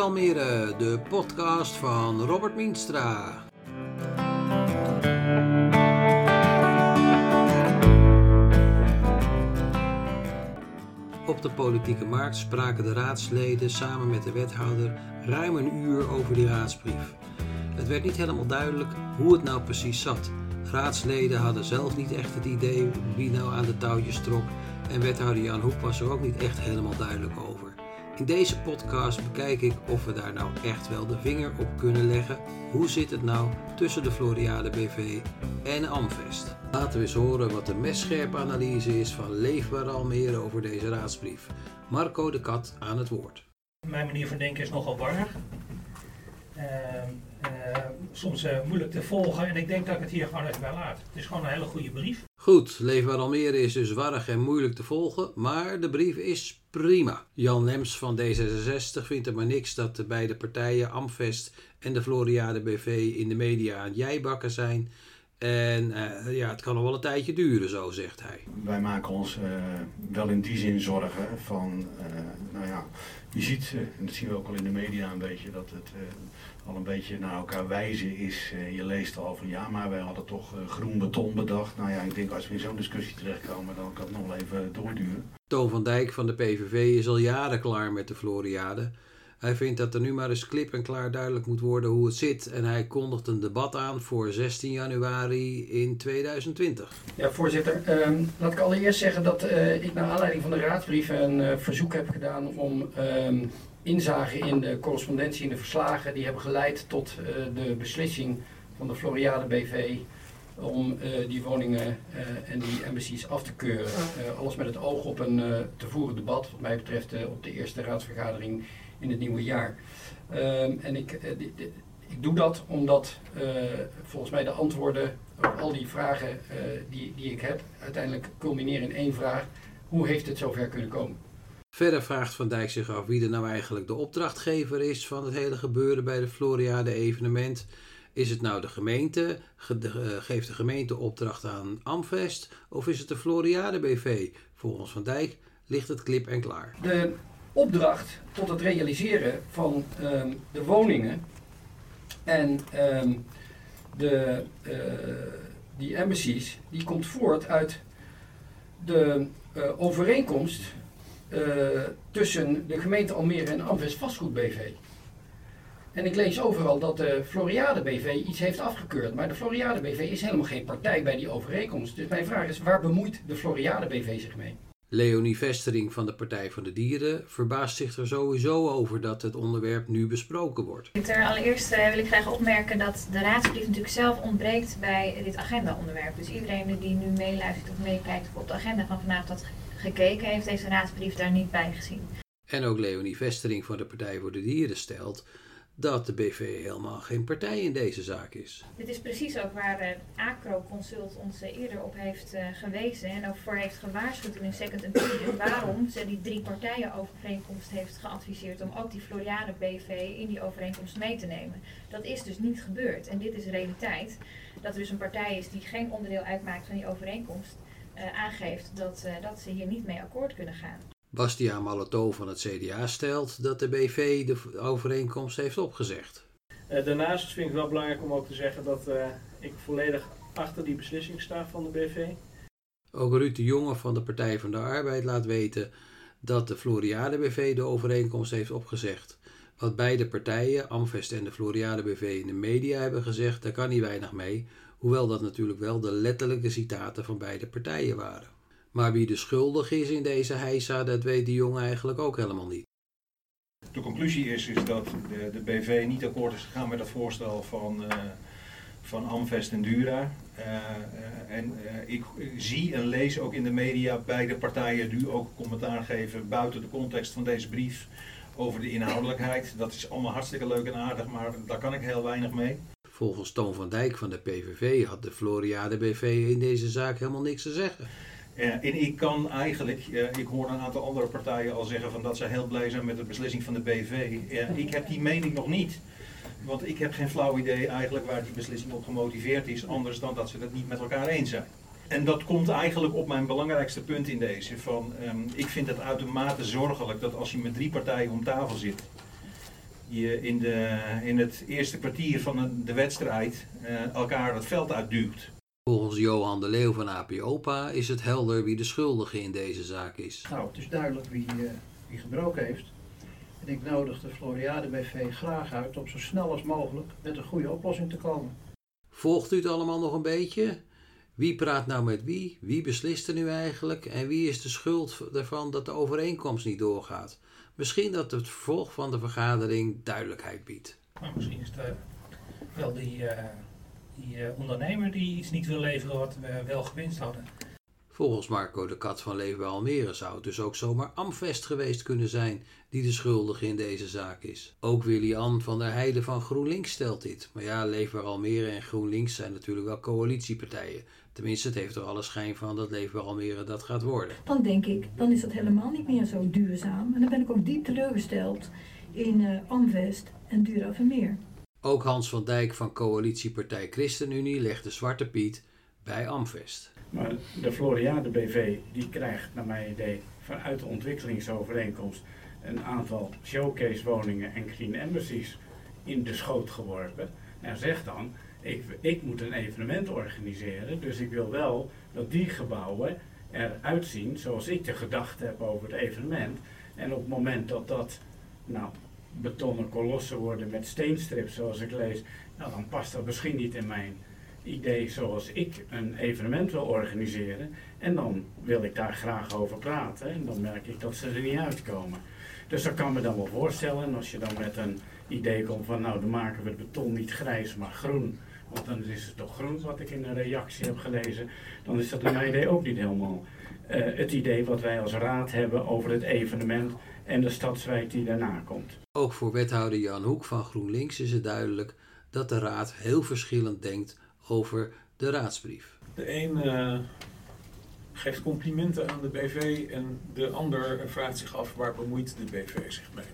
Almere, de podcast van Robert Mienstra. Op de politieke markt spraken de raadsleden samen met de wethouder ruim een uur over die raadsbrief. Het werd niet helemaal duidelijk hoe het nou precies zat. Raadsleden hadden zelf niet echt het idee wie nou aan de touwtjes trok en wethouder Jan Hoek was er ook niet echt helemaal duidelijk over. In deze podcast bekijk ik of we daar nou echt wel de vinger op kunnen leggen. Hoe zit het nou tussen de Floriade BV en Amvest? Laten we eens horen wat de messcherpe analyse is van Leefbaar Almere over deze raadsbrief. Marco de Kat aan het woord. Mijn manier van denken is nogal warrig. Uh, uh, soms uh, moeilijk te volgen en ik denk dat ik het hier gewoon even bij laat. Het is gewoon een hele goede brief. Goed, Leefbaar Almere is dus warrig en moeilijk te volgen, maar de brief is prima. Jan Lems van D66 vindt er maar niks dat de beide partijen, Amvest en de Floriade BV, in de media aan jijbakken zijn. En uh, ja, het kan nog wel een tijdje duren, zo zegt hij. Wij maken ons uh, wel in die zin zorgen van, uh, nou ja, je ziet, en dat zien we ook al in de media een beetje, dat het al een beetje naar elkaar wijzen is. je leest al van, ja, maar wij hadden toch groen beton bedacht. Nou ja, ik denk als we in zo'n discussie terechtkomen, dan kan het nog wel even doorduren. Toon van Dijk van de PVV is al jaren klaar met de Floriade. Hij vindt dat er nu maar eens klip en klaar duidelijk moet worden hoe het zit. En hij kondigt een debat aan voor 16 januari in 2020. Ja, voorzitter. Um, laat ik allereerst zeggen dat uh, ik naar aanleiding van de raadsbrief een uh, verzoek heb gedaan om um, inzage in de correspondentie, in de verslagen, die hebben geleid tot uh, de beslissing van de Floriade BV om uh, die woningen uh, en die embassies af te keuren. Uh, alles met het oog op een te voeren debat, wat mij betreft op de eerste raadsvergadering in het nieuwe jaar. Ehm, en ik, ik doe dat omdat volgens mij de antwoorden op al die vragen die, die ik heb uiteindelijk culmineren in één vraag. Hoe heeft het zover kunnen komen? Verder vraagt Van Dijk zich af wie er nou eigenlijk de opdrachtgever is van het hele gebeuren bij de Floriade evenement. Is het nou de gemeente? Geeft de gemeente opdracht aan Amvest? Of is het de Floriade BV? Volgens Van Dijk ligt het klip en klaar. De opdracht tot het realiseren van um, de woningen en um, de, uh, die embassies, die komt voort uit de uh, overeenkomst uh, tussen de gemeente Almere en Amvest Vastgoed BV. En ik lees overal dat de Floriade BV iets heeft afgekeurd. Maar de Floriade BV is helemaal geen partij bij die overeenkomst. Dus mijn vraag is, waar bemoeit de Floriade BV zich mee? Leonie Vestering van de Partij voor de Dieren verbaast zich er sowieso over dat het onderwerp nu besproken wordt. Ter allereerst uh, wil ik graag opmerken dat de raadsbrief natuurlijk zelf ontbreekt bij dit agendaonderwerp. Dus iedereen die nu meeluistert of meekijkt of op de agenda van vanavond had gekeken, heeft deze raadsbrief daar niet bij gezien. En ook Leonie Vestering van de Partij voor de Dieren stelt dat de BV helemaal geen partij in deze zaak is. Dit is precies ook waar uh, Acro Consult ons uh, eerder op heeft uh, gewezen en ook voor heeft gewaarschuwd in een second opinion waarom ze die drie partijen overeenkomst heeft geadviseerd om ook die Floriade BV in die overeenkomst mee te nemen. Dat is dus niet gebeurd en dit is realiteit. Dat er dus een partij is die geen onderdeel uitmaakt van die overeenkomst aangeeft dat, dat ze hier niet mee akkoord kunnen gaan. Bastiaan Malato van het CDA stelt dat de BV de overeenkomst heeft opgezegd. Uh, daarnaast vind ik het wel belangrijk om ook te zeggen dat uh, ik volledig achter die beslissing sta van de BV. Ook Ruud de Jonge van de Partij van de Arbeid laat weten dat de Floriade BV de overeenkomst heeft opgezegd. Wat beide partijen, Amvest en de Floriade BV, in de media hebben gezegd, daar kan niet weinig mee, hoewel dat natuurlijk wel de letterlijke citaten van beide partijen waren. Maar wie de schuldig is in deze heisa, dat weet die jongen eigenlijk ook helemaal niet. De conclusie is, is dat de, de BV niet akkoord is gegaan met het voorstel van, uh, van Amvest en Dura. Uh, uh, en ik zie en lees ook in de media beide partijen nu ook commentaar geven buiten de context van deze brief over de inhoudelijkheid. Dat is allemaal hartstikke leuk en aardig, maar daar kan ik heel weinig mee. Volgens Toon van Dijk van de PVV had de Floriade BV in deze zaak helemaal niks te zeggen. Uh, en ik kan eigenlijk, ik hoor een aantal andere partijen al zeggen van dat ze heel blij zijn met de beslissing van de BV. Ik heb die mening nog niet. Want ik heb geen flauw idee eigenlijk waar die beslissing op gemotiveerd is, anders dan dat ze het niet met elkaar eens zijn. En dat komt eigenlijk op mijn belangrijkste punt in deze. Van, um, ik vind het uitermate zorgelijk dat als je met drie partijen om tafel zit, je in, de, in het eerste kwartier van de, de wedstrijd eh, elkaar het veld uitduwt. Volgens Johan de Leeuw van APOPA is het helder wie de schuldige in deze zaak is. Nou, het is duidelijk wie, eh, wie gebroken heeft. En ik nodig de Floriade BV graag uit om zo snel als mogelijk met een goede oplossing te komen. Volgt u het allemaal nog een beetje? Wie praat nou met wie? Wie beslist er nu eigenlijk? En wie is de schuld ervan dat de overeenkomst niet doorgaat? Misschien dat het vervolg van de vergadering duidelijkheid biedt. Maar misschien is het eh, wel die, eh, die eh, ondernemer die iets niet wil leveren wat we wel gewinst hadden. Volgens Marco de Kat van Leefbaar Almere zou het dus ook zomaar Amvest geweest kunnen zijn die de schuldige in deze zaak is. Ook Willy-Ann van der Heijden van GroenLinks stelt dit. Maar ja, Leefbaar Almere en GroenLinks zijn natuurlijk wel coalitiepartijen. Tenminste, het heeft er alle schijn van dat Leefbaar Almere dat gaat worden. Dan denk ik, dan is dat helemaal niet meer zo duurzaam. En dan ben ik ook diep teleurgesteld in uh, Amvest en Dura Vermeer. Ook Hans van Dijk van coalitiepartij ChristenUnie legt de zwarte piet bij Amvest. Maar de Floriade BV die krijgt naar mijn idee vanuit de ontwikkelingsovereenkomst een aantal showcase woningen en green embassies in de schoot geworpen. En zegt dan, ik, ik moet een evenement organiseren, dus ik wil wel dat die gebouwen eruit zien zoals ik de gedachte heb over het evenement. En op het moment dat dat nou, betonnen kolossen worden met steenstrips zoals ik lees, nou, dan past dat misschien niet in mijn idee zoals ik een evenement wil organiseren. En dan wil ik daar graag over praten. En dan merk ik dat ze er niet uitkomen. Dus dat kan me dan wel voorstellen. En als je dan met een idee komt van nou dan maken we het beton niet grijs maar groen. Want dan is het toch groen wat ik in een reactie heb gelezen. Dan is dat in mijn idee ook niet helemaal uh, het idee wat wij als raad hebben over het evenement en de stadswijk die daarna komt. Ook voor wethouder Jan Hoek van GroenLinks is het duidelijk dat de raad heel verschillend denkt over de raadsbrief. De een uh, geeft complimenten aan de BV en de ander vraagt zich af waar bemoeit de BV zich mee.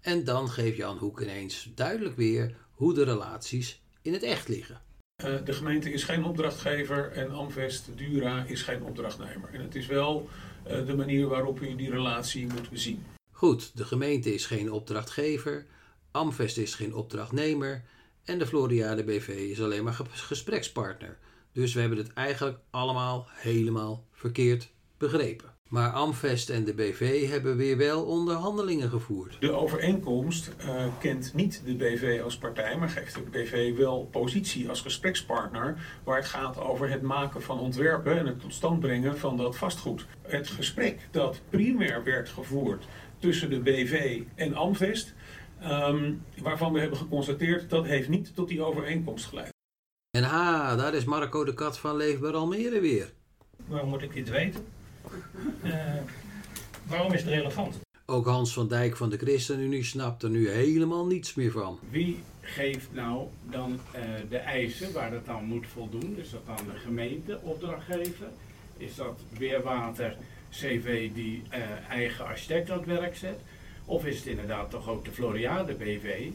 En dan geeft Jan Hoek ineens duidelijk weer hoe de relaties in het echt liggen. Uh, de gemeente is geen opdrachtgever en Amvest Dura is geen opdrachtnemer. En het is wel de manier waarop u die relatie moet bezien. Goed, de gemeente is geen opdrachtgever, Amvest is geen opdrachtnemer en de Floriade BV is alleen maar gesprekspartner. Dus we hebben het eigenlijk allemaal helemaal verkeerd begrepen. Maar Amvest en de BV hebben weer wel onderhandelingen gevoerd. De overeenkomst uh, kent niet de BV als partij, maar geeft de BV wel positie als gesprekspartner, waar het gaat over het maken van ontwerpen en het tot stand brengen van dat vastgoed. Het gesprek dat primair werd gevoerd tussen de BV en Amvest Um, waarvan we hebben geconstateerd dat heeft niet tot die overeenkomst geleid. En ha, daar is Marco de Kat van Leefbaar Almere weer. Waarom moet ik dit weten? Uh, waarom is het relevant? Ook Hans van Dijk van de ChristenUnie snapt er nu helemaal niets meer van. Wie geeft nou dan uh, de eisen waar het dan moet voldoen? Is dat dan de gemeente opdrachtgever? Is dat Weerwater CV die uh, eigen architect aan het werk zet? Of is het inderdaad toch ook de Floriade BV?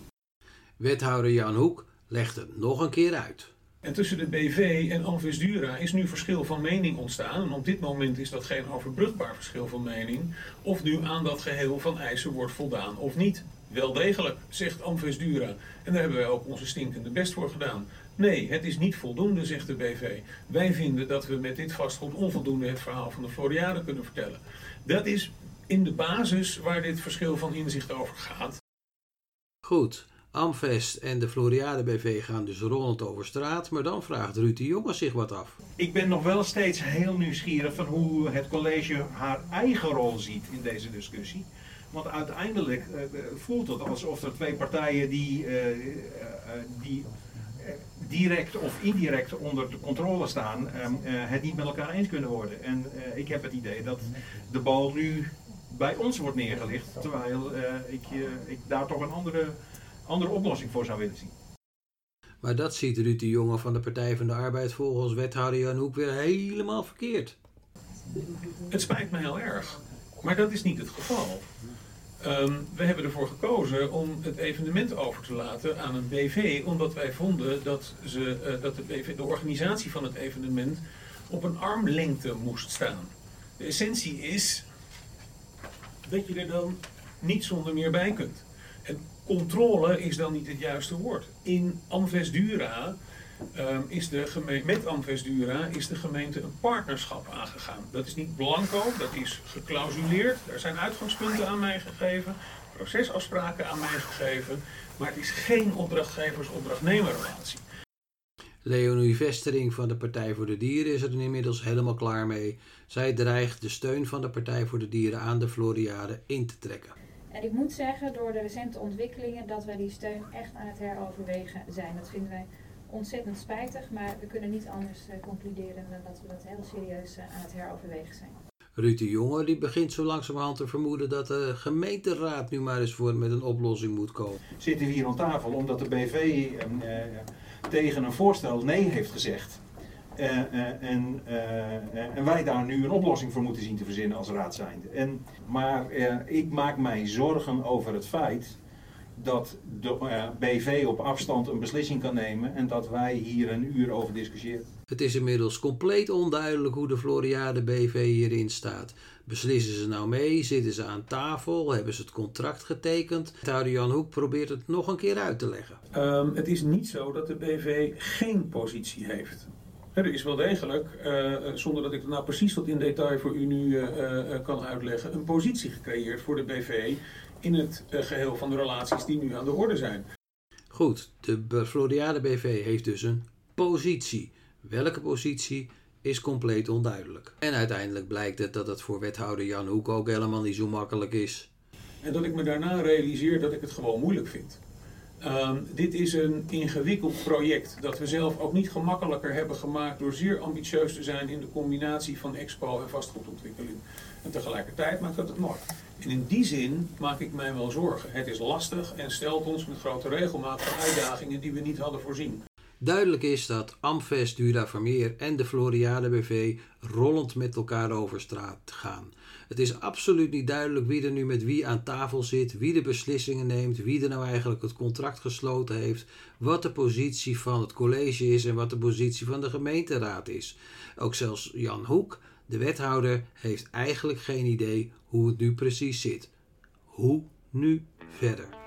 Wethouder Jan Hoek legt het nog een keer uit. En tussen de BV en Alvis Dura is nu verschil van mening ontstaan. En op dit moment is dat geen overbrugbaar verschil van mening. Of nu aan dat geheel van eisen wordt voldaan of niet. Wel degelijk, zegt Amvis Dura. En daar hebben wij ook onze stinkende best voor gedaan. Nee, het is niet voldoende, zegt de BV. Wij vinden dat we met dit vastgoed onvoldoende het verhaal van de Floriade kunnen vertellen. Dat is in de basis waar dit verschil van inzicht over gaat. Goed, Amvest en de Floriade BV gaan dus rollend over straat, maar dan vraagt Ruud de zich wat af. Ik ben nog wel steeds heel nieuwsgierig van hoe het college haar eigen rol ziet in deze discussie. Want uiteindelijk uh, voelt het alsof er twee partijen die, uh, die direct of indirect onder de controle staan, het niet met elkaar eens kunnen worden. En ik heb het idee dat de bal nu bij ons wordt neergelegd, terwijl ik, ik daar toch een andere, andere oplossing voor zou willen zien. Maar dat ziet Ruud de Jonge van de Partij van de Arbeid volgens wethouder Jan Hoek weer helemaal verkeerd. Het spijt me heel erg, maar dat is niet het geval. Um, we hebben ervoor gekozen om het evenement over te laten aan een BV, omdat wij vonden dat, ze, uh, dat de, BV, de organisatie van het evenement op een armlengte moest staan. De essentie is dat je er dan niet zonder meer bij kunt. En controle is dan niet het juiste woord. In Amvesdura um, is de gemeente, met Amvesdura is de gemeente een partnerschap aangegaan. Dat is niet blanco, dat is geclausuleerd. Daar zijn uitgangspunten aan mij gegeven, procesafspraken aan mij gegeven. Maar het is geen opdrachtgevers-opdrachtnemerrelatie. Leonie Vestering van de Partij voor de Dieren is er inmiddels helemaal klaar mee. Zij dreigt de steun van de Partij voor de Dieren aan de Floriade in te trekken. En ik moet zeggen, door de recente ontwikkelingen, dat wij die steun echt aan het heroverwegen zijn. Dat vinden wij ontzettend spijtig, maar we kunnen niet anders uh, concluderen dan dat we dat heel serieus uh, aan het heroverwegen zijn. Ruud de Jonge die begint zo langzamerhand te vermoeden dat de gemeenteraad nu maar eens voor met een oplossing moet komen. Zitten we hier aan tafel omdat de BV uh, tegen een voorstel nee heeft gezegd. Uh, uh, en, uh, en, wij daar nu een oplossing voor moeten zien te verzinnen als raad zijnde. En, maar ik maak mij zorgen over het feit dat de BV op afstand een beslissing kan nemen en dat wij hier een uur over discussiëren. Het is inmiddels compleet onduidelijk hoe de Floriade BV hierin staat. Beslissen ze nou mee? Zitten ze aan tafel? Hebben ze het contract getekend? Wethouder Jan Hoek probeert het nog een keer uit te leggen. Um, het is niet zo dat de BV geen positie heeft. Er is wel degelijk, uh, zonder dat ik nou precies tot in detail voor u nu uh, uh, kan uitleggen, een positie gecreëerd voor de BV in het geheel van de relaties die nu aan de orde zijn. Goed, de Floriade BV heeft dus een positie. Welke positie is compleet onduidelijk. En uiteindelijk blijkt het dat het voor wethouder Jan Hoek ook helemaal niet zo makkelijk is. En dat ik me daarna realiseer dat ik het gewoon moeilijk vind. Um, dit is een ingewikkeld project dat we zelf ook niet gemakkelijker hebben gemaakt door zeer ambitieus te zijn in de combinatie van expo en vastgoedontwikkeling. En tegelijkertijd maakt dat het mooi. En in die zin maak ik mij wel zorgen. Het is lastig en stelt ons met grote regelmaat uitdagingen die we niet hadden voorzien. Duidelijk is dat Amfest, Dura Vermeer en de Floriade BV rollend met elkaar over straat gaan. Het is absoluut niet duidelijk wie er nu met wie aan tafel zit, wie de beslissingen neemt, wie er nou eigenlijk het contract gesloten heeft, wat de positie van het college is en wat de positie van de gemeenteraad is. Ook zelfs Jan Hoek, de wethouder, heeft eigenlijk geen idee hoe het nu precies zit. Hoe nu verder?